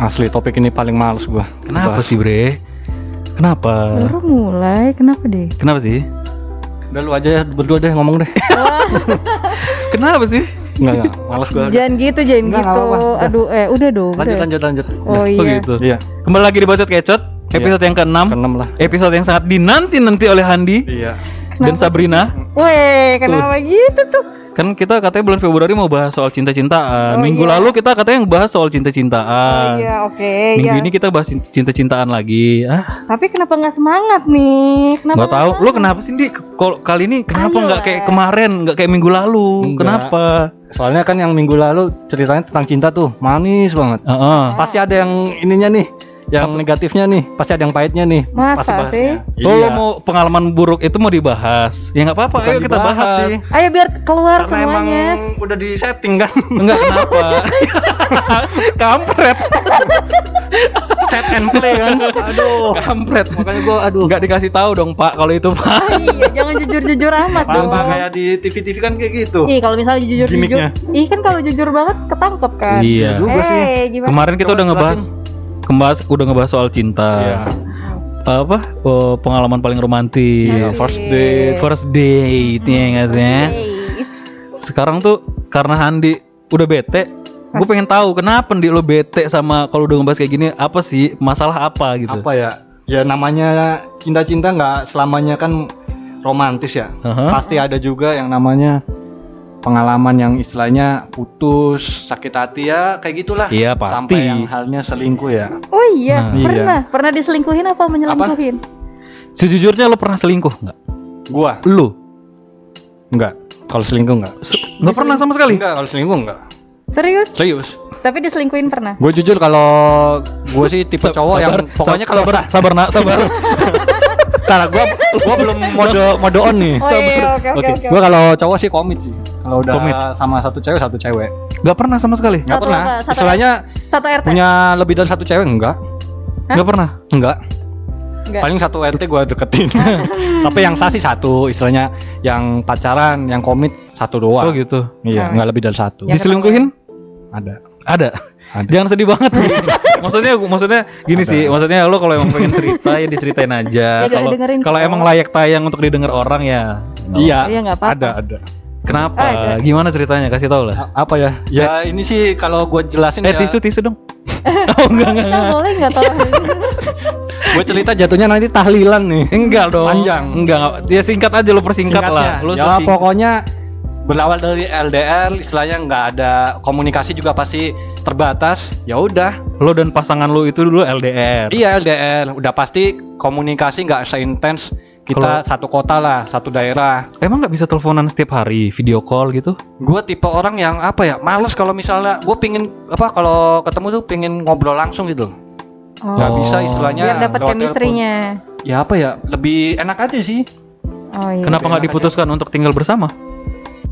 Asli topik ini paling males gua. Kenapa Bahas. sih, Bre? Kenapa? Baru mulai, kenapa deh? Kenapa sih? Udah lu aja ya, berdua deh ngomong deh. Kenapa sih? Enggak enggak, males gua. jangan gitu, jangan Enggak, gitu. apa-apa. Udah. Aduh, eh udah dong. Lanjut udah. lanjut lanjut. Oh Oh iya. gitu. Iya. Kembali lagi di Bacot Kecot, episode yang ke-6. Keenam lah. Episode yang sangat dinanti-nanti oleh Handi Iya. dan Kenapa? Sabrina. Weh, kenapa gitu tuh? Kan kita katanya bulan Februari mau bahas soal cinta-cintaan. Oh, Minggu iya. lalu kita katanya bahas soal Oh cinta-cintaan. iya, oke. Minggu ya. ini kita bahas cinta-cintaan lagi. Ah, Tapi kenapa nggak semangat nih? Kenapa tahu. Lu semangat? kenapa sih, Di? Kalau kali ini kenapa nggak kayak kemarin, nggak kayak minggu lalu? Enggak. Kenapa? Soalnya kan yang minggu lalu ceritanya tentang cinta tuh manis banget. Heeh. Pasti ada yang ininya nih, yang negatifnya nih, pasti ada yang pahitnya nih. Masa pasti bahasnya. sih? Oh, Iya. mau pengalaman buruk itu mau dibahas? Ya nggak apa-apa, ayo kita dibahas bahas. sih. Ayo biar keluar Karena emang semuanya. udah di setting kan. Enggak kenapa? Kampret. Set and play kan. Aduh. Kampret. Makanya gua aduh. Enggak dikasih tahu dong, Pak, kalau itu, Pak. Ah, iya, jangan jujur-jujur amat dong. Apa kayak di TV-TV kan kayak gitu. Ih, kalau misalnya jujur-jujur. Ih, kan kalau jujur banget ketangkep kan. Iya. juga sih. Eh, gimana? Kemarin kita Coba udah ngebahas kembahas udah ngebahas soal cinta. Iya. Apa? Oh, pengalaman paling romantis. Iya, first date. First date ya nggak sih? Oke. Sekarang tuh karena Handi udah bete, gue pengen tahu kenapa Di lo bete sama kalau udah ngebahas kayak gini apa sih masalah apa gitu? Apa ya? Ya namanya cinta-cinta nggak selamanya kan romantis ya. Aha. Pasti ada juga yang namanya pengalaman yang istilahnya putus, sakit hati ya kayak gitulah. Iya, pasti. Sampai yang halnya selingkuh ya. Oh iya, Nah. pernah. Pernah diselingkuhin apa menyelingkuhin? Sejujurnya lo pernah selingkuh nggak? Gua Lu enggak. Kalau selingkuh enggak. nggak pernah sama sekali? Enggak, kalau selingkuh enggak. Serius? Serius. Tapi diselingkuhin pernah? Gue jujur kalau gue sih tipe cowok yang Sabar, pokoknya sabar, kalau sabar nak sabar. Karena gue gua belum mode mode on nih. Oh iya, oke oke Oke. oke. Gue kalau cowok sih komit sih. Kalau udah Komit. sama satu cewek satu cewek. Nggak pernah sama sekali. Enggak pernah. Istilahnya Satu RT. punya lebih dari satu cewek enggak? Hah? Nggak pernah. Enggak. Enggak. Paling satu RT gue deketin. Tapi yang sah sih satu, istilahnya yang pacaran, yang komit satu doang. Oh gitu. Iya, enggak lebih dari satu. Ya, Diselingkuhin? Ada. Ada. Ada. Jangan sedih banget. maksudnya maksudnya gini Ada. sih, maksudnya lo kalau emang pengen cerita ya diceritain aja. Ya, Kalau kalau emang layak tayang untuk didengar orang ya. Iya. Iya, nggak apa-apa. Ada, ada. Kenapa? Ada. Gimana ceritanya? Kasih tau lah. A- apa ya? Ya ini sih kalau gue jelasin Eh ya, tisu tisu dong. oh enggak enggak Kita enggak. boleh nggak tolong? gue cerita jatuhnya nanti tahlilan nih. Enggak dong. Panjang. Enggak, enggak. Ya singkat aja lo persingkat Singkatnya, lah. Lo ya sesingkat. pokoknya berawal dari LDR, istilahnya nggak ada komunikasi juga pasti terbatas. Ya udah, lo dan pasangan lo itu dulu LDR. iya LDR, udah pasti komunikasi nggak seintens kita Kalau- satu kota lah, satu daerah. Emang nggak bisa teleponan setiap hari, video call gitu? Gue tipe orang yang apa ya, males kalau misalnya gue pingin apa kalau ketemu tuh pingin ngobrol langsung gitu. Oh. Nggak bisa istilahnya. Biar dapat chemistry-nya. Ya apa ya, lebih enak aja sih. Oh iya. Kenapa nggak diputuskan untuk tinggal bersama?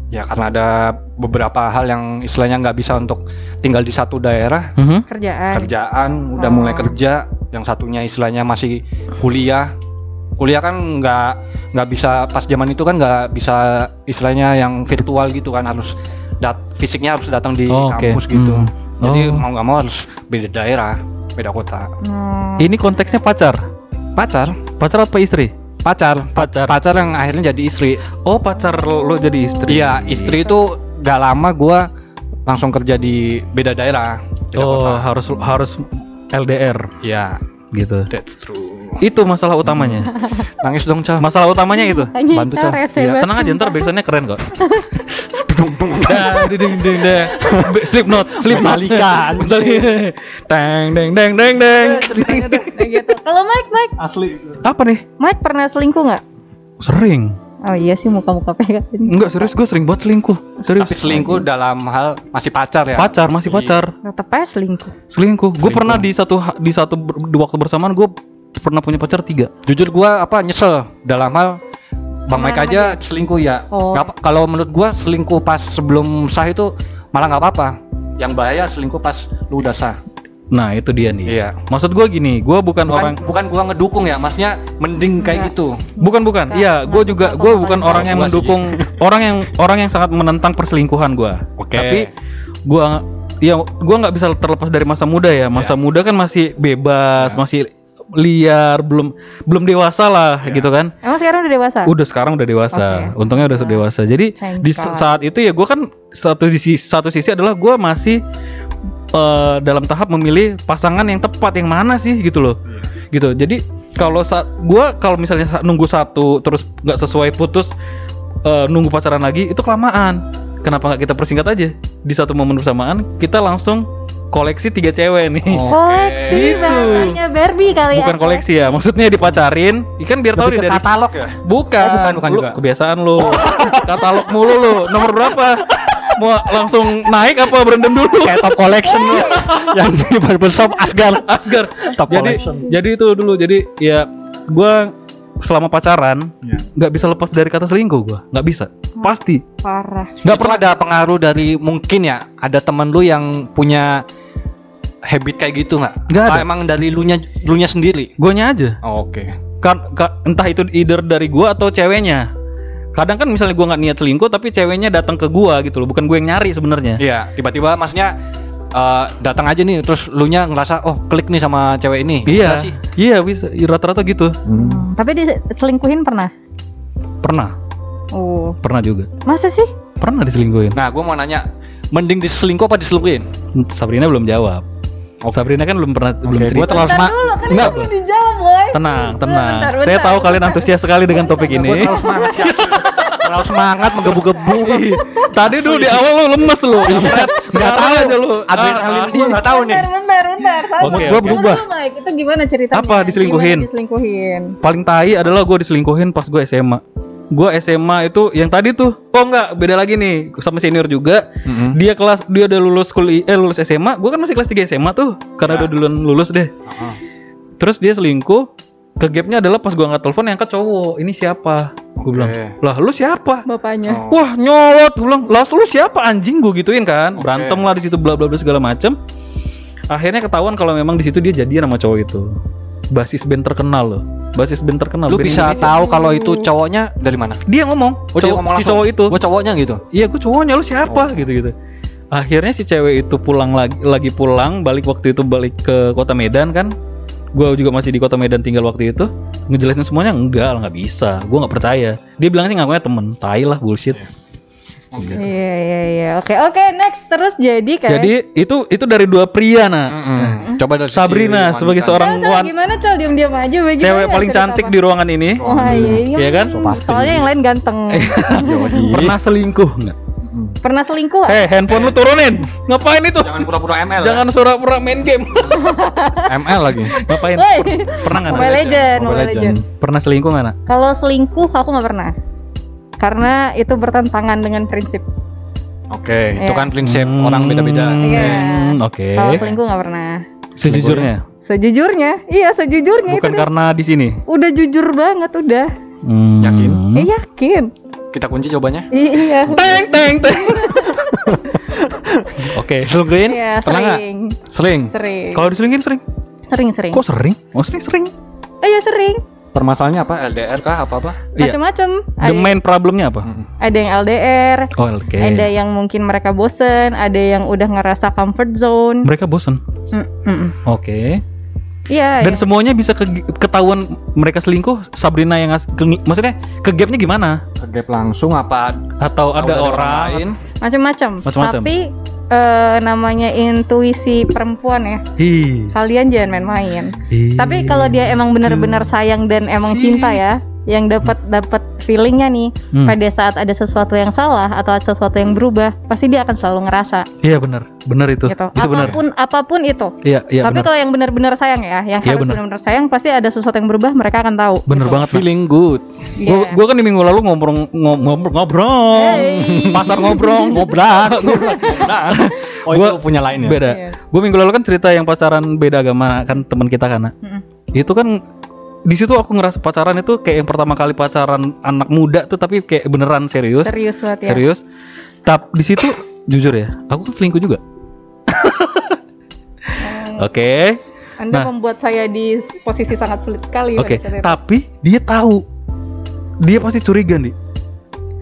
Ya karena ada beberapa hal yang istilahnya nggak bisa untuk tinggal di satu daerah. Mhm. Kerjaan. kerjaan udah Oh. mulai kerja yang satunya istilahnya masih kuliah kuliah kan nggak nggak bisa pas zaman itu kan nggak bisa istilahnya yang virtual gitu kan harus dat fisiknya harus datang di Oh, kampus gitu Hmm. jadi Oh. mau nggak mau harus beda daerah beda kota Hmm. Ini konteksnya pacar. pacar Pacar apa istri? Pacar Pacar. pacar yang akhirnya jadi istri Oh pacar lo jadi istri. iya istri itu gak lama gua langsung kerja di beda daerah beda Oh kota. harus harus LDR iya gitu. that's true Itu masalah utamanya. nangis dong cal Masalah utamanya itu. Bantu, Cah. Ya, banget. tenang aja ntar backsoundnya keren kok. Dah, ding ding ding ding. Be- Slipknot, Slipknot. Metallica. Metallica. Deng deng deng deng deng. Gitu. Kalau Mike, Mike, asli Apa nih? Mike pernah selingkuh nggak? Sering. Oh iya sih muka-muka pegang. Enggak serius gue sering banget selingkuh. Serius. Tapi selingkuh dalam hal masih pacar ya. Pacar masih pacar. Tetep aja selingkuh. Selingkuh. Gue pernah di satu di satu di waktu bersamaan gue pernah punya pacar tiga. Jujur gua apa nyesel dalam hal Bang Mike aja selingkuh ya. Oh. Kalau menurut gua selingkuh pas sebelum sah itu malah nggak apa-apa. Yang bahaya selingkuh pas lu udah sah. Nah itu dia nih. Iya. Maksud gue gini, gue bukan, Bukan orang bukan gua ngedukung ya, maksnya mending kayak Enggak. gitu. bukan bukan. Iya, gue enggak juga gue sama bukan orang yang Gua sih. mendukung orang yang orang yang sangat menentang perselingkuhan gue. Oke. Tapi gue ya gua nggak bisa terlepas dari masa muda ya. Masa Ya. muda kan masih bebas, Ya. masih liar, belum belum dewasa lah Ya. gitu kan. Emang sekarang udah dewasa? Udah sekarang udah dewasa. Oke. Untungnya udah Nah, dewasa. Jadi thank di God. saat itu ya gua kan satu sisi satu sisi adalah gua masih eh, dalam tahap memilih pasangan yang tepat yang mana sih gitu loh. Gitu. Jadi kalau saat gua kalau misalnya sa- nunggu satu terus nggak sesuai putus eh, nunggu pacaran lagi itu kelamaan. Kenapa nggak kita persingkat aja di satu momen bersamaan kita langsung koleksi tiga cewek nih. Oh. Koleksi Gitu. bahasanya Barbie kali ya. Bukan koleksi ya, maksudnya dipacarin, ikan biar tahu nih ke dari katalog ya? Bukan, bukan, bukan Lu juga. Kebiasaan lu. Katalog mulu lu. Nomor berapa? Mau langsung naik apa berendam dulu? Kayak top collection lu yang di barbershop Asgar. Asgar. Top jadi collection. jadi itu dulu. Jadi ya gua selama pacaran Ya. nggak bisa lepas dari kata selingkuh gua. nggak bisa. Pasti. Parah. Nggak pernah ada pengaruh dari mungkin ya ada temen lu yang punya habit kayak gitu nggak? Nggak ada. Ah, emang dari lu nya lu nya sendiri. Guanya aja. Oh, Oke. Kan ka- entah itu either dari gua atau ceweknya. Kadang kan misalnya gua nggak niat selingkuh tapi ceweknya datang ke gua gitu loh, bukan gue yang nyari sebenarnya. Iya, tiba-tiba maksudnya eh, datang aja nih terus lu nya ngerasa oh klik nih sama cewek ini. Iya, sih. iya bisa. Rata-rata gitu. Hmm, Tapi diselingkuhin pernah? Pernah, Oh, pernah juga. masa sih? Pernah diselingkuhin. Nah, gua mau nanya, mending diselingkuh apa diselingkuhin? Sabrina belum jawab. Sabrina kan belum pernah belum Oke, cerita. gua terlalu Bentar semangat. dulu, kan Enggak, belum dijawab, boy. Tenang, tenang. Bentar, Saya bentar, tahu kalian bentar. antusias sekali dengan topik ini. Gua terlalu semangat asli. terlalu semangat menggebu-gebu. Ih, Tadi dulu di awal lu lemes lu. Nggak Sekarang tahu aja lu. Adrenalin Ah, gua nggak tahu nih. Bentar, bentar, bentar. Oke, Gua berubah. Itu gimana ceritanya? Apa, diselingkuhin? Gimana diselingkuhin? Paling tai adalah gue diselingkuhin pas gue SMA. Gue SMA itu yang tadi tuh. Oh enggak, beda lagi nih. Sama senior juga. Mm-mm. Dia kelas dia udah lulus kuliah eh lulus SMA. Gue kan masih kelas 3 SMA tuh. Karena Ya. udah duluan lulus deh. Heeh. Terus dia selingkuh. Ke gapnya adalah pas gua angkat telepon yang angkat cowok. Ini siapa? Gue Oke. bilang, lah lu siapa? Bapaknya. Oh. Wah nyolot, gue bilang, lah lu siapa anjing gue gituin kan, Oke. berantem lah di situ bla bla bla segala macem. Akhirnya ketahuan kalau memang di situ dia jadian sama cowok itu. Basis band terkenal loh, basis band terkenal. Lu band bisa Indonesia. tahu kalau itu cowoknya dari mana? Dia ngomong, Oh, dia cowok, ngomong si cowok itu. Gua cowoknya gitu. Iya gue cowoknya lu siapa Oh. gitu gitu. Akhirnya si cewek itu pulang lagi lagi pulang balik waktu itu balik ke kota Medan kan. Gue juga masih di kota Medan tinggal waktu itu. Ngejelasin semuanya enggak lah nggak bisa. Gue nggak percaya. Dia bilang sih ngakunya temen. Tai lah bullshit. Oke. Iya, iya, iya. Oke, oke, next. Terus jadi kayak Jadi itu itu dari dua pria nah. Mm-mm. Coba dari Sabrina sebagai seorang Cel, gimana, Cel? Diam-diam aja. Bagaimana cewek ya paling cantik apa? di ruangan ini. Wah, iya, iya. Iya kan? So pasti. Soalnya yang lain ganteng. Pernah selingkuh nggak? Mm-mm. Pernah selingkuh? Eh handphone lu turunin. Ngapain itu? Jangan pura-pura ML. Jangan pura-pura main game. ya. ML lagi. Ngapain? Per- Pernah nggak? Mobile? Legend, Mobile Mobile Legend. Legend. Pernah selingkuh nggak? Nak? Kalau selingkuh aku nggak pernah. Karena itu bertentangan dengan prinsip. Oke, itu Iya. kan prinsip Hmm, orang beda-beda. Iya. Oke. Kalau selingkuh nggak pernah. Sejujurnya, Sejujurnya, iya sejujurnya bukan itu karena di sini. udah jujur banget udah. Hmm. Yakin? Eh, yakin. Kita kunci jawabannya. Iya. Teng teng teng. Oke. Selingkuhin? Iya, Pernah nggak? sering. Sering. Kalau diselingkuhin sering? Sering sering. Kok sering? Oh sering sering. Eh, iya sering. Permasalahannya apa? LDR kah? Apa-apa? Iya. Macam-macam. The Ada, main problemnya apa? Ada yang LDR, Oh, oke. ada yang mungkin mereka bosen, ada yang udah ngerasa comfort zone. Mereka bosen. Mm, mm, mm. Oke. Iya. Dan iya. semuanya bisa ke- ketahuan mereka selingkuh. Sabrina yang ngas- ke- maksudnya ke gapnya gimana? Ke gap langsung apa? Atau ada orang? lain? macam-macam. Macam-macam. Tapi eh, namanya intuisi perempuan ya. Hi. Kalian jangan main-main. hi. Tapi kalau dia emang benar-benar sayang dan emang Si. cinta ya, yang dapat dapat feelingnya nih, Hmm. pada saat ada sesuatu yang salah atau ada sesuatu yang berubah, pasti dia akan selalu ngerasa Iya benar, benar itu. gitu. Itu benar. apa pun apa pun itu. Iya, iya Tapi benar. kalau yang benar-benar sayang ya, yang Iya, harus benar. benar-benar sayang, pasti ada sesuatu yang berubah, mereka akan tahu. Bener gitu. banget. Nah. Feeling good. Iya. Gua, gua kan di minggu lalu ngobrol ngobrol ngobrol, ngobrol. Hey. pasar ngobrol Ngobrak. oh, Gua- itu punya lain ya? beda. Iya. Gue minggu lalu kan cerita yang pacaran beda agama kan teman kita kan. Nak. Mm-mm. Itu kan di situ aku ngerasa pacaran itu kayak yang pertama kali pacaran anak muda tuh tapi kayak beneran serius. Serius banget ya. Serius. Tapi di situ jujur ya, aku kan selingkuh juga. Hmm, Oke. Anda Nah. membuat saya di posisi sangat sulit sekali. Oke, itu. tapi dia tahu. Dia pasti curiga nih.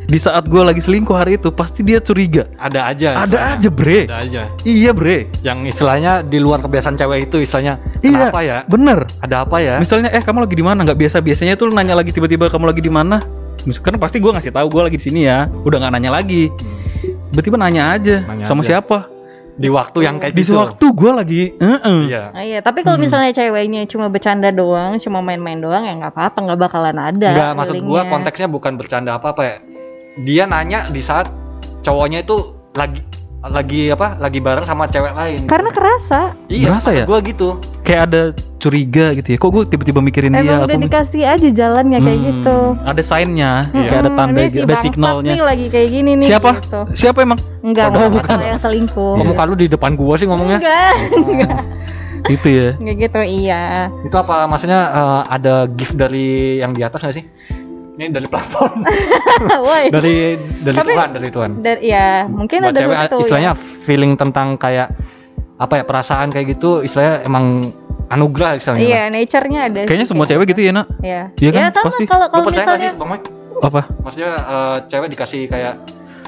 Di saat gue lagi selingkuh hari itu pasti dia curiga. Ada aja. Ada istilahnya. aja bre. Ada aja. Iya bre. Yang istilahnya di luar kebiasaan cewek itu istilahnya Iya. kenapa ya? Bener. Ada apa ya? Misalnya eh kamu lagi di mana? Nggak biasa biasanya tuh nanya lagi tiba-tiba kamu lagi di mana? Misalkan pasti gue ngasih tahu gue lagi di sini ya. Udah nggak nanya lagi. Hmm. Tiba-tiba nanya aja Nanya sama aja. siapa? Di waktu yang kayak Di gitu. waktu gue lagi. Heeh. Iya. Ah, iya, tapi kalau Hmm. misalnya ceweknya cuma bercanda doang, cuma main-main doang ya nggak apa-apa, nggak bakalan ada. Enggak, maksud gua feelingnya. konteksnya bukan bercanda apa-apa ya. Dia nanya di saat cowoknya itu lagi lagi apa? Lagi bareng sama cewek lain. Karena kerasa, iya, maksud ya? Gua gitu. Kayak ada curiga gitu ya. Kok gue tiba-tiba mikirin dia? emang udah apa- dikasih aja jalannya kayak Hmm, gitu. Ada signnya, Iya. kayak ada Hmm, tanda, si ada bangsat signalnya. nih lagi kayak gini nih. Siapa? Gitu. Siapa emang? Enggak, Oh, bukan. kalau yang selingkuh. Kok muka lu di depan gua sih ngomongnya? Enggak, enggak, Itu ya. enggak gitu, iya. Itu apa maksudnya eh, ada gift dari yang di atas nggak sih? Ini dari. Woi. dari dari Tapi- Tuhan, dari Tuhan. Dan ya, mungkin Buat ada cewek itu istilahnya ya. feeling tentang kayak apa ya perasaan kayak gitu istilahnya emang anugerah istilahnya. Iya, nature-nya ada. Kayaknya semua cewek gitu. gitu ya, Nak. Iya. Iya kan? Ya, sama Pasti. kalau Lu kalau misalnya sih, Bang Mike? Apa? Maksudnya eh, cewek dikasih kayak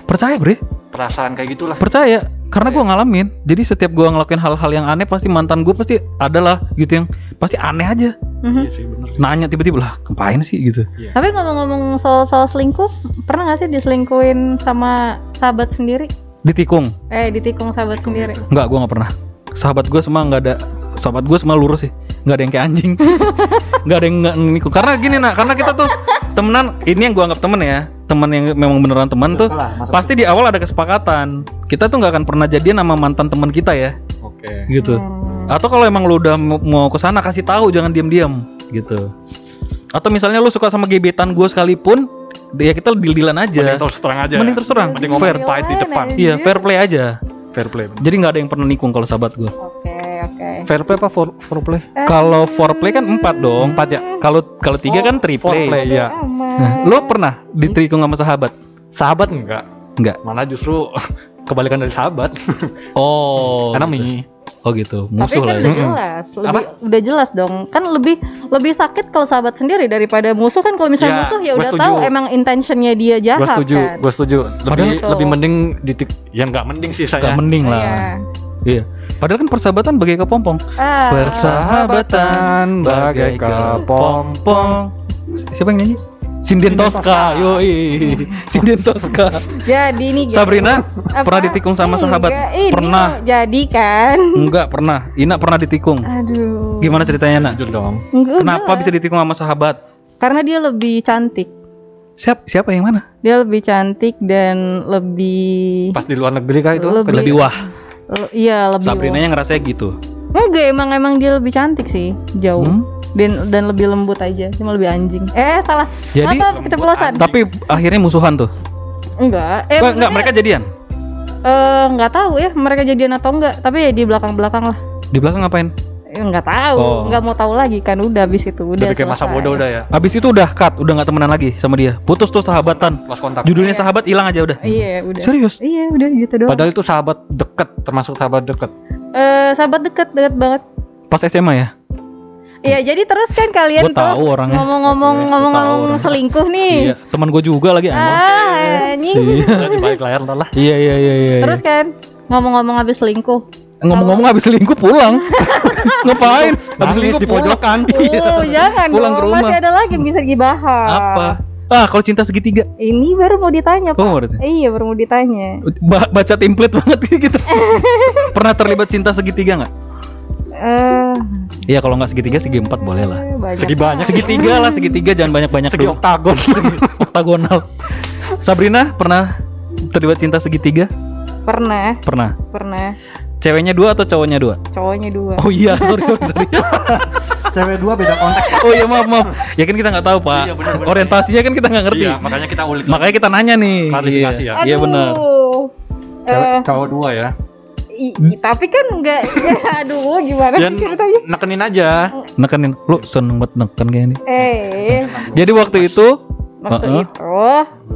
Percaya, Bre. perasaan kayak gitulah. Percaya. Karena Iya. gua ngalamin. Jadi setiap gua ngelakuin hal-hal yang aneh pasti mantan gue pasti adalah gitu yang pasti aneh aja. Mhm. Iya sih bener. Nanya tiba-tiba lah, ngapain sih gitu. Tapi ngomong-ngomong soal soal selingkuh, pernah nggak sih diselingkuhin sama sahabat sendiri? Ditikung. Eh, ditikung sahabat sendiri. Enggak, gua nggak pernah. Sahabat gue semua nggak ada. Sahabat gue semua lurus sih. Nggak ada yang kayak anjing. nggak ada yang nggak nikung. Karena gini nak, karena kita tuh temenan. Ini yang gua anggap temen ya. Temen yang memang beneran teman tuh. Lah. Pasti di awal ada kesepakatan. Kita tuh nggak akan pernah jadian sama mantan teman kita ya, Oke. gitu. Hmm. Atau kalau emang lu udah mau- ke sana kasih tahu, jangan diam-diam, gitu. Atau misalnya lu suka sama gebetan gue sekalipun, ya kita deal-dealan aja. Mending terus terang aja. Mending terus terang. Mending ngomong Fair. pahit di depan. Iya, fair play aja. Fair play. Jadi nggak ada yang pernah nikung kalau sahabat gue. Oke, oke. Fair play apa for, foreplay? Kalau foreplay kan empat dong. Empat ya? Kalau kalau tiga kan triplay. Foreplay, iya. Nah, lo pernah ditikung sama sahabat? Sahabat enggak? Enggak. Mana justru kebalikan dari sahabat. Oh. Karena gitu. mi. Oh gitu. Tapi Musuh kan lah. udah ya. jelas, lebih, Apa? udah jelas dong. Kan lebih lebih sakit kalau sahabat sendiri daripada musuh kan kalau misalnya Ya, musuh ya udah setuju. tahu emang intentionnya dia jahat Gue setuju, kan. gue setuju. Lebih Padahal- lebih mending ditik, ya nggak mending sih saya. Gak mending lah. Iya. Iya. Padahal kan persahabatan bagai kepompong. Ah, Persahabatan bagai kepompong. Siapa yang nyanyi? Sinden Tosca, yoi. Sinden Tosca. jadi guys. Sabrina Apa? pernah ditikung sama sahabat? Enggak, ini Pernah. Jadi kan. Enggak pernah. Ina pernah ditikung. Aduh. Gimana ceritanya, Nak? Jujur dong. Enggak, Kenapa enggak. bisa ditikung sama sahabat? Karena dia lebih cantik. Siapa siapa yang mana? Dia lebih cantik dan lebih Pas di luar negeri kah itu? Lebih- Lebih wah. Le- iya lebih Sabrina yang ngerasa gitu. Enggak, emang emang dia lebih cantik sih, jauh. Hmm? Dan dan lebih lembut aja, cuma lebih anjing. Eh, salah. Jadi Apa keceplosan? tapi akhirnya musuhan tuh. Enggak. Eh, enggak, mereka jadian. eh enggak tahu ya mereka jadian atau enggak, tapi ya di belakang-belakang lah. Di belakang ngapain? Eh, enggak tahu, Oh. enggak mau tahu lagi kan udah habis itu udah. Udah kayak masa selesai. bodoh udah ya. Habis itu udah cut, udah nggak temenan lagi sama dia. Putus tuh sahabatan. Lost kontak. Judulnya Iya. sahabat hilang aja udah. Iya, udah. Serius? Iya, udah gitu doang. Padahal itu sahabat deket, termasuk sahabat deket. Eh, sahabat deket deket banget. Pas SMA ya? Iya, jadi terus kan kalian tahu tuh orangnya. ngomong-ngomong Iya, gua ngomong-ngomong selingkuh nih. Iya, teman gue juga lagi. Ah, anjing. Iya. Udah di balik layar lah. Iya iya iya iya. Terus kan ngomong-ngomong habis selingkuh. Ngomong-ngomong habis selingkuh pulang. Ngapain? Habis selingkuh di pojokan. Iya. Oh, jangan Pulang dong. ke rumah. Masih ada lagi yang bisa dibahas. Apa? Ah, kalau cinta segitiga. Ini baru mau ditanya, Pak. Oh, baru. Iya, baru mau ditanya. Ba- baca template banget kayak gitu. Pernah terlibat cinta segitiga nggak? Eh, Iya, kalau nggak segitiga segi empat boleh lah. banyak. Segi banyak. Segitiga lah, segitiga jangan banyak-banyak Segi dulu. oktagon. Oktagonal. Sabrina pernah terlibat cinta segitiga? Pernah, Pernah. pernah. Ceweknya dua atau cowoknya dua? Cowoknya dua. Oh iya, sorry sorry sorry. Cewek dua beda konteks. Oh iya maaf maaf. Ya kan kita nggak tahu pak. Iya, benar, benar. Orientasinya kan kita nggak ngerti. Iya, makanya kita ulik. Makanya kita nanya nih. Klarifikasi Iya. ya. Iya benar. Cewek, Eh, cowok dua ya. i- i- tapi kan enggak aduh gimana Ya sih ceritanya? nekenin aja. Nekenin. Lu seneng banget neken kayak ini. Eh, Jadi waktu itu waktu Heeh. itu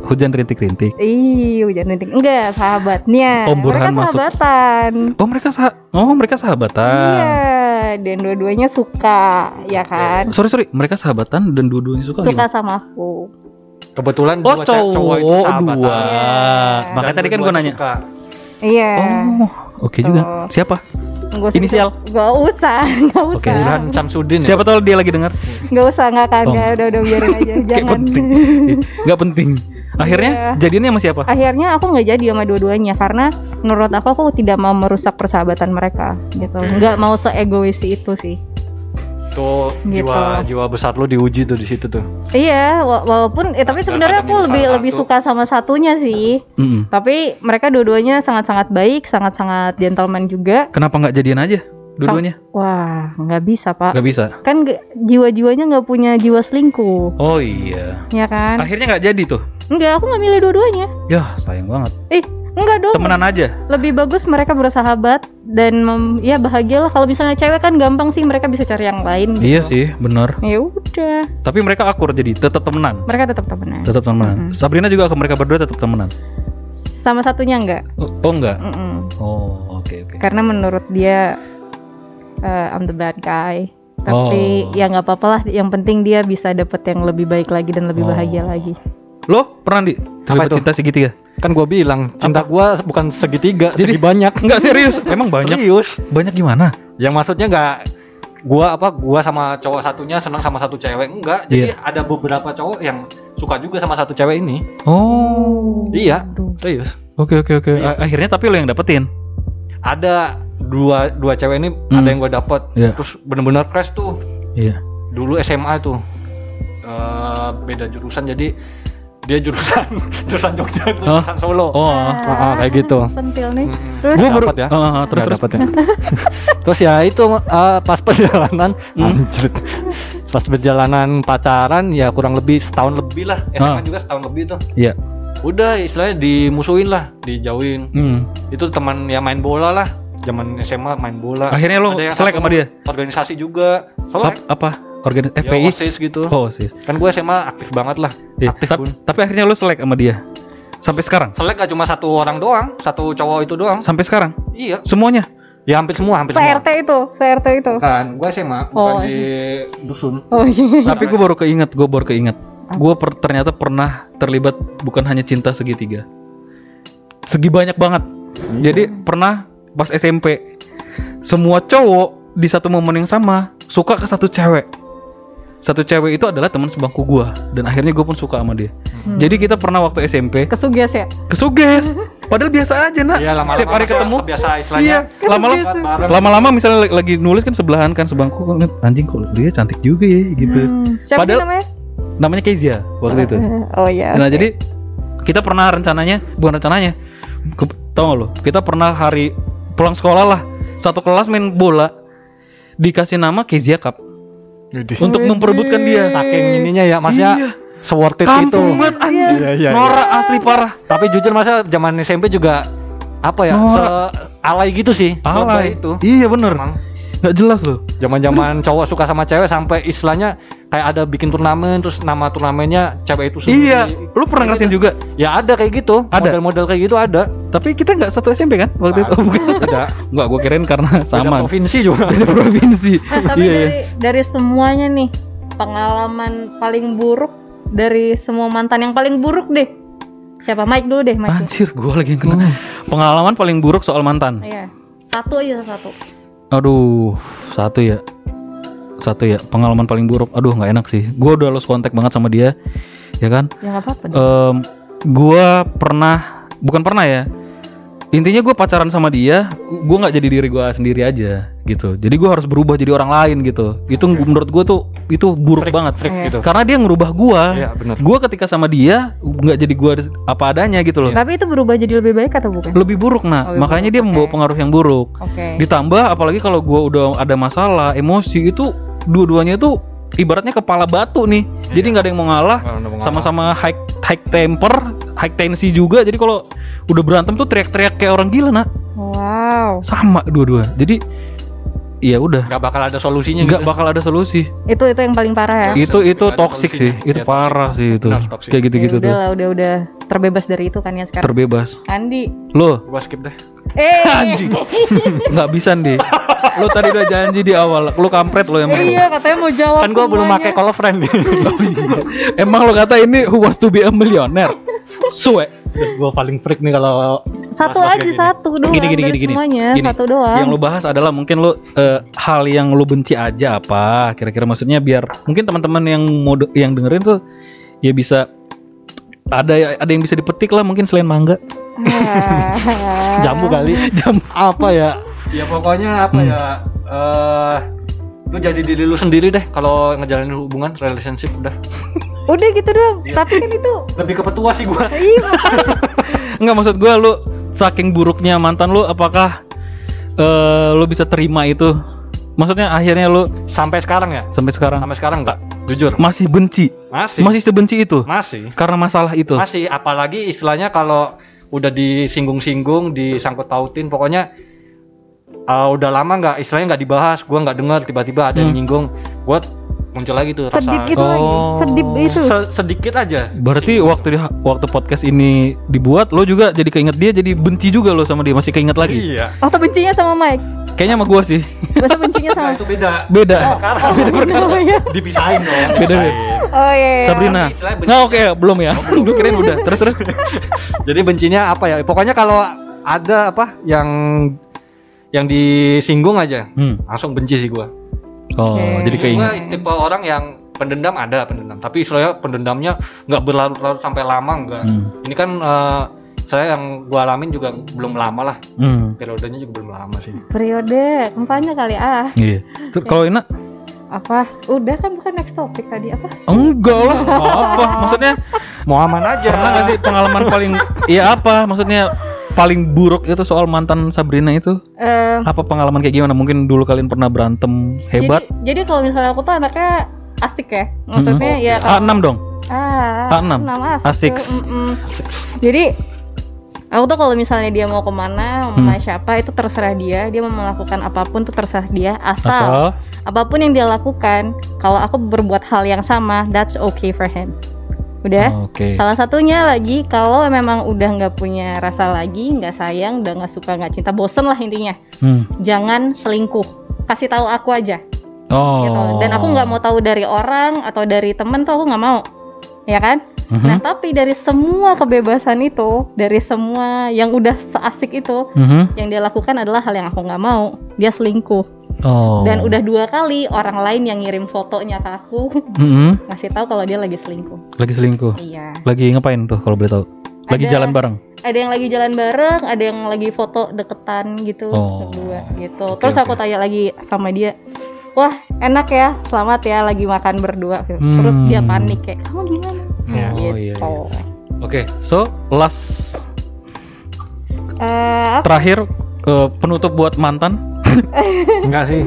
hujan rintik-rintik. Ih, hujan rintik. Enggak, sahabatnya. Om Burhan mereka masuk. sahabatan. Oh mereka sah Oh mereka sahabatan. Iya, dan dua-duanya suka, ya kan? Sorry sorry, mereka sahabatan dan dua-duanya suka, Suka gimana? sama aku. kebetulan Oh, dua cowok itu cowok sahabatan. dua. Iya. Makanya Dan tadi kan gue nanya. suka. Iya. Oh, oke juga. Oh. Siapa? Nggak usah- Inisial? Nggak usah, nggak usah. Oke, Burhan Samsudin ya? Siapa tahu dia lagi dengar? Nggak usah, nggak kan, Oh. udah udah biarin aja, jangan. penting. Nggak penting. Akhirnya Iya. jadiannya sama siapa? Akhirnya aku nggak jadi sama dua-duanya karena menurut aku aku tidak mau merusak persahabatan mereka gitu. Nggak mau seegois itu sih. Tuh Gitu. jiwa jiwa besar lu diuji tuh di situ tuh. Iya, wa- walaupun eh, tapi sebenarnya aku lebih salah lebih satu. suka sama satunya sih. Mm-mm. Tapi mereka dua-duanya sangat-sangat baik, sangat-sangat gentleman juga. Kenapa nggak jadian aja? Dua-duanya? Wah, nggak bisa pak. Nggak bisa. Kan jiwa-jiwanya nggak punya jiwa selingkuh, Oh iya. ya kan? Akhirnya nggak jadi tuh. Enggak, aku nggak milih dua-duanya. Ya sayang banget. Eh, enggak dong. Temenan aja. Lebih bagus mereka bersahabat dan mem- ya bahagialah. Kalau misalnya cewek kan gampang sih mereka bisa cari yang lain. Gitu. Iya sih, bener. Ya udah, Tapi mereka akur jadi tetap temenan. mereka tetap temenan. Tetap temenan. Mm-mm. Sabrina juga ke mereka berdua tetap temenan. Sama satunya enggak. Oh, oh enggak. Mm-mm. Oh, oke oke. Karena menurut dia eh, I'm the bad guy. Tapi Oh. ya nggak apa-apa lah. Yang penting dia bisa dapet yang lebih baik lagi dan lebih Oh. bahagia lagi. Lo pernah di terlibat cinta segitiga? Kan gua bilang cinta gua bukan segitiga, Jadi- segi banyak. Enggak serius. Emang banyak. Serius. Banyak gimana? Yang maksudnya nggak gua apa gua sama cowok satunya senang sama satu cewek enggak. Jadi Iya. ada beberapa cowok yang suka juga sama satu cewek ini. Oh. Iya, Aduh. serius. Oke oke oke. Iya. Akhirnya tapi lo yang dapetin. Ada dua dua cewek ini Hmm. ada yang gua dapet. Iya. Terus bener-bener crash tuh. Iya. Dulu SMA tuh. Eh, beda jurusan jadi dia jurusan jurusan Jogja, itu Oh. jurusan Solo. Oh. ah, kayak gitu. Sentil nih. Mm-mm. Terus? Baru Dapet ya. Ah, ah, terus terus. dapet ya. terus ya itu eh, pas perjalanan Hmm. anjir. pas perjalanan pacaran ya kurang lebih setahun lebih lah SMA Ah. juga setahun lebih tuh Iya. udah istilahnya dimusuhin lah dijauhin Hmm. itu teman ya main bola lah zaman SMA main bola Akhirnya lo selek sama dia? organisasi juga selek Ap- apa? Organis ya, FPI? OSIS gitu Oh, sis. kan gue SMA aktif banget lah Iya. aktif Tap- pun tapi akhirnya lo selek sama dia. Sampai sekarang? selek gak cuma satu orang doang satu cowok itu doang Sampai sekarang? iya Semuanya? ya hampir semua hampir semua CRT itu, CRT itu. kan gue SMA bukan Oh. di dusun Oh iya. Tapi gue baru keinget, gue baru keinget. Gue per- ternyata pernah terlibat bukan hanya cinta segitiga, segi banyak banget. Jadi pernah pas SMP, semua cowok di satu momen yang sama suka ke satu cewek. Satu cewek itu adalah teman sebangku gue, dan akhirnya gue pun suka sama dia. Hmm. Jadi kita pernah waktu SMP kesuges ya. kesuges, padahal biasa aja nak. Iya lama-lama Tiap hari ketemu. biasa istilahnya Iya, lama-lama lama-lama misalnya lagi- nulis kan sebelahan kan sebangku kan anjing kok dia cantik juga ya gitu. Hmm. Siapa Padahal- namanya? Namanya Kezia waktu itu. Oh iya. Nah jadi kita pernah rencananya bukan rencananya, ke, tau gak lo? Kita pernah hari pulang sekolah lah satu kelas main bola dikasih nama Kezia Cup Widih. untuk memperebutkan dia. saking ininya ya maksudnya Iya. seworth it itu Kampung banget anjir. Iya, iya, Nora asli parah. tapi jujur masa zaman SMP juga apa ya Norak. se alay gitu sih Alay. Itu Iya bener. emang Gak jelas loh. zaman-zaman cowok suka sama cewek sampai istilahnya kayak ada bikin turnamen terus nama turnamennya cewek itu sendiri Iya. Lu pernah ngerasain juga? ya ada kayak gitu Ada? model-model kayak gitu ada Tapi kita nggak satu SMP kan waktu itu? Oh, bukan. ada Nggak, gue kirain karena Beda sama. provinsi juga Beda provinsi. Nah, tapi Iya, iya. dari dari semuanya nih pengalaman paling buruk dari semua mantan yang paling buruk deh. Siapa Mike dulu deh, Mike. Anjir, gue lagi yang kena. Pengalaman paling buruk soal mantan. Iya. Satu aja satu. Aduh, satu ya. Satu ya, pengalaman paling buruk. Aduh, nggak enak sih. Gue udah lost kontak banget sama dia, ya kan? Ya apa-apa. deh. Em, gua pernah, bukan pernah ya. Intinya gue pacaran sama dia, gue nggak jadi diri gue sendiri aja, gitu. Jadi gue harus berubah jadi orang lain gitu. Itu menurut gue tuh itu buruk Freak, banget. freak Iya. gitu Karena dia ngerubah gue. Iya, bener. Gue ketika sama dia nggak jadi gue apa adanya gitu loh. Tapi itu berubah jadi lebih baik atau bukan? Lebih buruk nah, Lebih makanya buruk, dia membawa oke. pengaruh yang buruk. Oke. Ditambah apalagi kalau gua udah ada masalah, emosi itu dua-duanya itu ibaratnya kepala batu nih. Jadi Iya. nggak ada yang mau ngalah, Nggak ada yang mau ngalah. sama-sama high high temper, high tensi juga. Jadi kalau udah berantem tuh teriak-teriak kayak orang gila, nak. Wow. Sama dua-dua. Jadi ya udah, nggak bakal ada solusinya nggak gitu. bakal ada solusi. Itu itu yang paling parah ya. Iya. itu itu toxic sih, itu Iya, parah toxic. sih itu. Benar. Kayak gitu-gitu ya tuh. udah udah udah terbebas dari itu kan ya sekarang. Terbebas. Andi, Lo gua skip deh Eh, Anjing. Nggak bisa nih. Lu tadi udah janji di awal. Lu kampret lu emang. iya katanya mau jawab. kan gua belum pakai call friend nih Emang lu kata ini who wants to be a millionaire? Suwe. gua paling freak nih kalau Satu aja satu doang Gini gini gini gini. semuanya Gini. satu doang. Yang lu bahas adalah mungkin lu eh, hal yang lu benci aja apa? Kira-kira maksudnya biar mungkin teman-teman yang mau yang dengerin tuh ya bisa ada ada yang bisa dipetik lah mungkin selain mangga. Jambu kali Jam apa ya ya pokoknya apa Hmm. ya eh lu jadi diri lu sendiri deh kalau ngejalanin hubungan relationship udah Udah gitu doang. Iya. Tapi kan itu lebih ke petua sih gua Iya. Enggak maksud gua lu saking buruknya mantan lu apakah eh lu bisa terima itu? Maksudnya akhirnya lu sampai sekarang ya sampai sekarang sampai sekarang enggak jujur masih benci, masih masih sebenci itu masih karena masalah itu. masih apalagi istilahnya kalau udah disinggung-singgung disangkut pautin pokoknya eh, udah lama nggak istilahnya nggak dibahas gua nggak dengar tiba-tiba ada yang Hmm. nyinggung gua muncul lagi tuh rasa sedikit Oh. lagi. Sedip itu. Se- sedikit aja Berarti waktu di, waktu podcast ini dibuat lo juga jadi keinget dia jadi benci juga lo sama dia masih keinget lagi. iya Atau bencinya sama Mike? Kayaknya sama gua sih. Masa bencinya sama nah, itu beda Beda. Oh, beda, oh, iya. dipisahin dong Beda, dipisahin. Oh iya. iya. Sabrina. istilahnya benci. Nggak oke belum ya? Gue kirain udah. Terus terus. jadi bencinya apa ya pokoknya kalau ada apa yang yang disinggung aja Hmm. langsung benci sih gua Oh, Oke. jadi keinget. gua tipe orang yang pendendam ada pendendam tapi istilahnya pendendamnya nggak berlarut-larut sampai lama enggak Hmm. ini kan eh, saya yang gua alamin juga belum lama lah Hmm. periodenya juga belum lama sih Periode kampanye kali ah. Iya. Terus kalau Ina Apa? Udah kan bukan next topic tadi apa? enggak lah. Apa? Maksudnya mau aman aja pernah nggak sih pengalaman paling Iya apa? Maksudnya paling buruk itu soal mantan Sabrina itu? Eh, Apa pengalaman kayak gimana? Mungkin dulu kalian pernah berantem hebat? Jadi, jadi kalau misalnya aku tuh anaknya asik ya. Maksudnya Mhm. ya A6 dong. Ah, A6. enam A6. asik. Jadi aku tuh kalau misalnya dia mau ke mana, mau Hmm. sama siapa itu terserah dia. Dia mau melakukan apa pun tuh terserah dia. Asal, Asal apa pun yang dia lakukan, kalau aku berbuat hal yang sama, that's okay for him. Udah. Oke. Salah satunya lagi kalau memang udah nggak punya rasa lagi, nggak sayang, udah nggak suka, nggak cinta, bosen lah intinya. Hmm. Jangan selingkuh. Kasih tahu aku aja Oh. gitu. Dan aku nggak mau tahu dari orang atau dari temen tuh aku nggak mau, ya kan? Mhm. Nah tapi dari semua kebebasan itu, dari semua yang udah seasik itu, Mhm. yang dia lakukan adalah hal yang aku nggak mau. Dia selingkuh. Oh. Dan udah dua kali orang lain yang ngirim fotonya ke aku Mhm. ngasih tahu kalau dia lagi selingkuh. Lagi selingkuh. Iya. Lagi ngapain tuh kalau boleh tahu? Lagi Ada- jalan bareng. Ada yang lagi jalan bareng, ada yang lagi foto deketan gitu, Oh. berdua gitu. Oke, Terus aku oke. tanya lagi sama dia, wah enak ya, selamat ya lagi makan berdua. Terus dia Hmm. panik kayak, kamu gimana? Iya. Oh, gitu. iya, iya. Oke, so last apa? terakhir eh, penutup buat mantan. enggak sih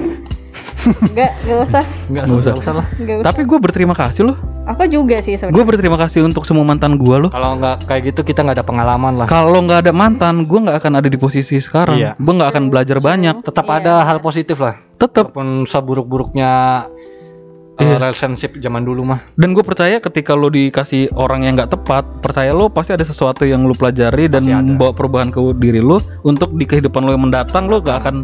Enggak, enggak usah, enggak Nggak usah, usah. usah lah enggak usah. Tapi gue berterima kasih loh. Aku juga sih sebenarnya. Gue berterima kasih untuk semua mantan gue loh. kalau nggak kayak gitu kita nggak ada pengalaman lah Kalau nggak ada mantan, gue nggak akan ada di posisi sekarang. Iya. Gue nggak akan belajar banyak. tetap Iya. ada hal positif lah Tetap. walaupun seburuk-buruknya uh, Iya. relationship zaman dulu mah Dan gue percaya ketika lo dikasih orang yang nggak tepat, percaya lo pasti ada sesuatu yang lo pelajari dan membawa perubahan ke diri lo untuk di kehidupan lo yang mendatang lo gak akan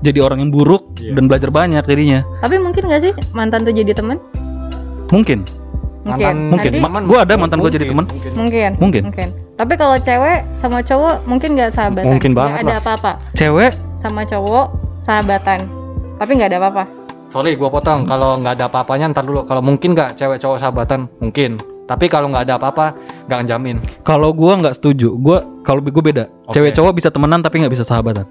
jadi orang yang buruk Iya. dan belajar banyak jadinya. Tapi mungkin nggak sih mantan tuh jadi teman? Mungkin. Mungkin. Mungkin. Nanti- Ma- gua ada mantan gua jadi teman. mungkin. mungkin. Mungkin. Mungkin. Tapi kalau cewek sama cowok mungkin nggak sahabatan. Mungkin banget ada lah. apa-apa. Cewek Sama cowok sahabatan. Tapi nggak ada apa-apa. sorry gua potong kalau nggak ada apa-apanya ntar dulu kalau mungkin nggak cewek cowok sahabatan mungkin tapi kalau nggak ada apa-apa nggak jamin kalau gua nggak setuju. Gua kalau gue beda. Oke. Cewek cowok bisa temenan tapi nggak bisa sahabatan.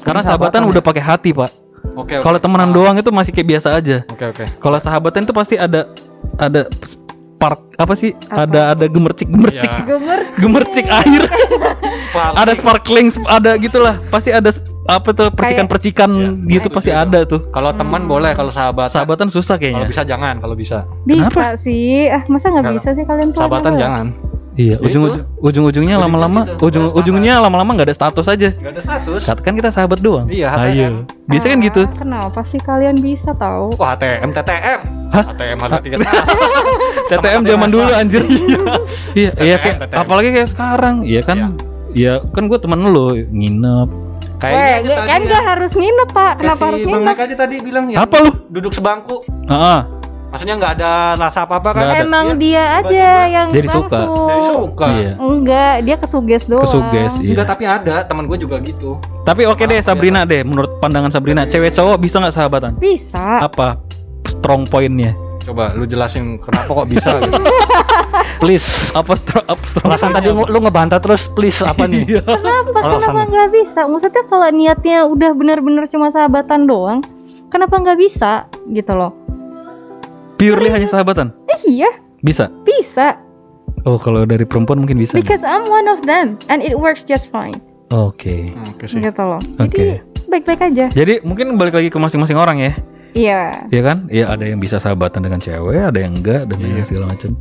Karena sahabatan, sahabatan udah pakai hati, Pak. oke oke. Kalau temenan Ah, doang itu masih kayak biasa aja. oke oke Kalau sahabatan itu pasti ada ada spark apa sih? Apa? Ada ada gemercik gemercik Iya. Gemer. gemercik air. ada sparkling, sp- ada gitulah. Pasti ada apa tuh percikan-percikan Iya. gitu pasti itu dia ada tuh. kalau teman Hmm. boleh kalau sahabat Sahabatan susah kalau kayaknya. bisa jangan kalau bisa Bisa Kenapa? sih. Ah, masa nggak bisa sih kalian tuh? sahabatan jangan Iya, Ya ujung itu. ujung-ujungnya Ujung-ujungnya lama-lama gitu. ujung ujungnya lama-lama nggak ada status aja. nggak ada status Katakan kita sahabat doang. Iya, HTM. Ayo. Biasanya kan Ah, gitu. Kenapa sih kalian bisa tahu? wah HTM TTM Hah? HTM harga tiket TTM zaman biasa. dulu anjir. Iya, iya kayak TTM. apalagi kayak sekarang. Iya kan? Iya. Ya kan gue temen lu nginep. Kayaknya gak- kan ya. gak harus nginep pak. Kenapa si harus Bang nginep? Mike aja tadi bilang ya. Apa lu? Duduk sebangku. Heeh. Maksudnya nggak ada rasa apa-apa kan? Ada. Emang Iya. dia aja yang Jadi suka. langsung. Suka. Iya. Enggak, dia kesuges doang. Kesuges, iya. Enggak, tapi ada teman gue juga gitu. Tapi oke deh Maaf, Sabrina deh, menurut pandangan Sabrina, cewek cowok bisa nggak sahabatan? Bisa. Apa strong pointnya? Coba lu jelasin kenapa kok bisa gitu. please. Apa strong apa strong Perasaan tadi pointnya lu ngebantah terus please apa nih? Iya. Kenapa? Alasannya. Kenapa nggak bisa? Maksudnya kalau niatnya udah bener-bener cuma sahabatan doang, kenapa nggak bisa gitu loh? Purely hanya sahabatan? Eh, iya, Bisa. bisa. Oh, kalau dari perempuan mungkin bisa. Because I'm one of them and it works just fine. Oke. Oke sih. Gitu loh. Oke. Jadi baik-baik aja. Jadi mungkin balik lagi ke masing-masing orang ya. Iya. Iya kan? Iya ada yang bisa sahabatan dengan cewek, ada yang enggak dan Iya. segala macam.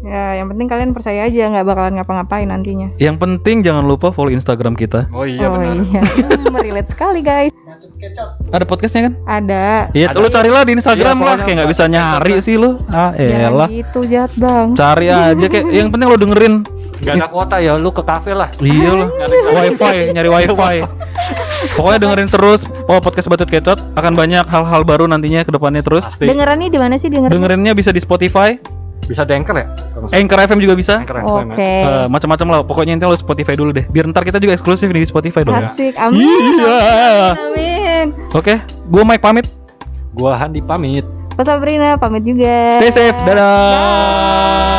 Ya, yang penting kalian percaya aja nggak bakalan ngapa-ngapain nantinya. Yang penting jangan lupa follow Instagram kita. Oh iya oh benar. iya, Hmm, relate sekali guys. Ada podcastnya kan? Ada. Iya, lu carilah di Instagram Iya, lah, kayak nggak bisa nyari sih lu. Ah, Jangan elah. gitu jahat bang. Cari aja kayak yang penting lo dengerin. Gak ada kuota ya, lu ke kafe lah. Iya. Nyari wifi, nyari wifi. Pokoknya dengerin terus oh podcast Batut Kecot akan banyak hal-hal baru nantinya ke depannya terus. Pasti. Dengerannya di mana sih dengerannya? Dengerinnya bisa di Spotify, Bisa di anchor ya? Anchor FM juga bisa. Anchor Oke. FM ya. Eh, macam-macam lah. Pokoknya intinya lo Spotify dulu deh. Biar ntar kita juga eksklusif nih di Spotify dong. Asik, amin. Iya. Amin. Oke, gua Mike pamit. Gua Handi pamit. Pak Sabrina pamit juga. Stay safe. Dadah. Bye.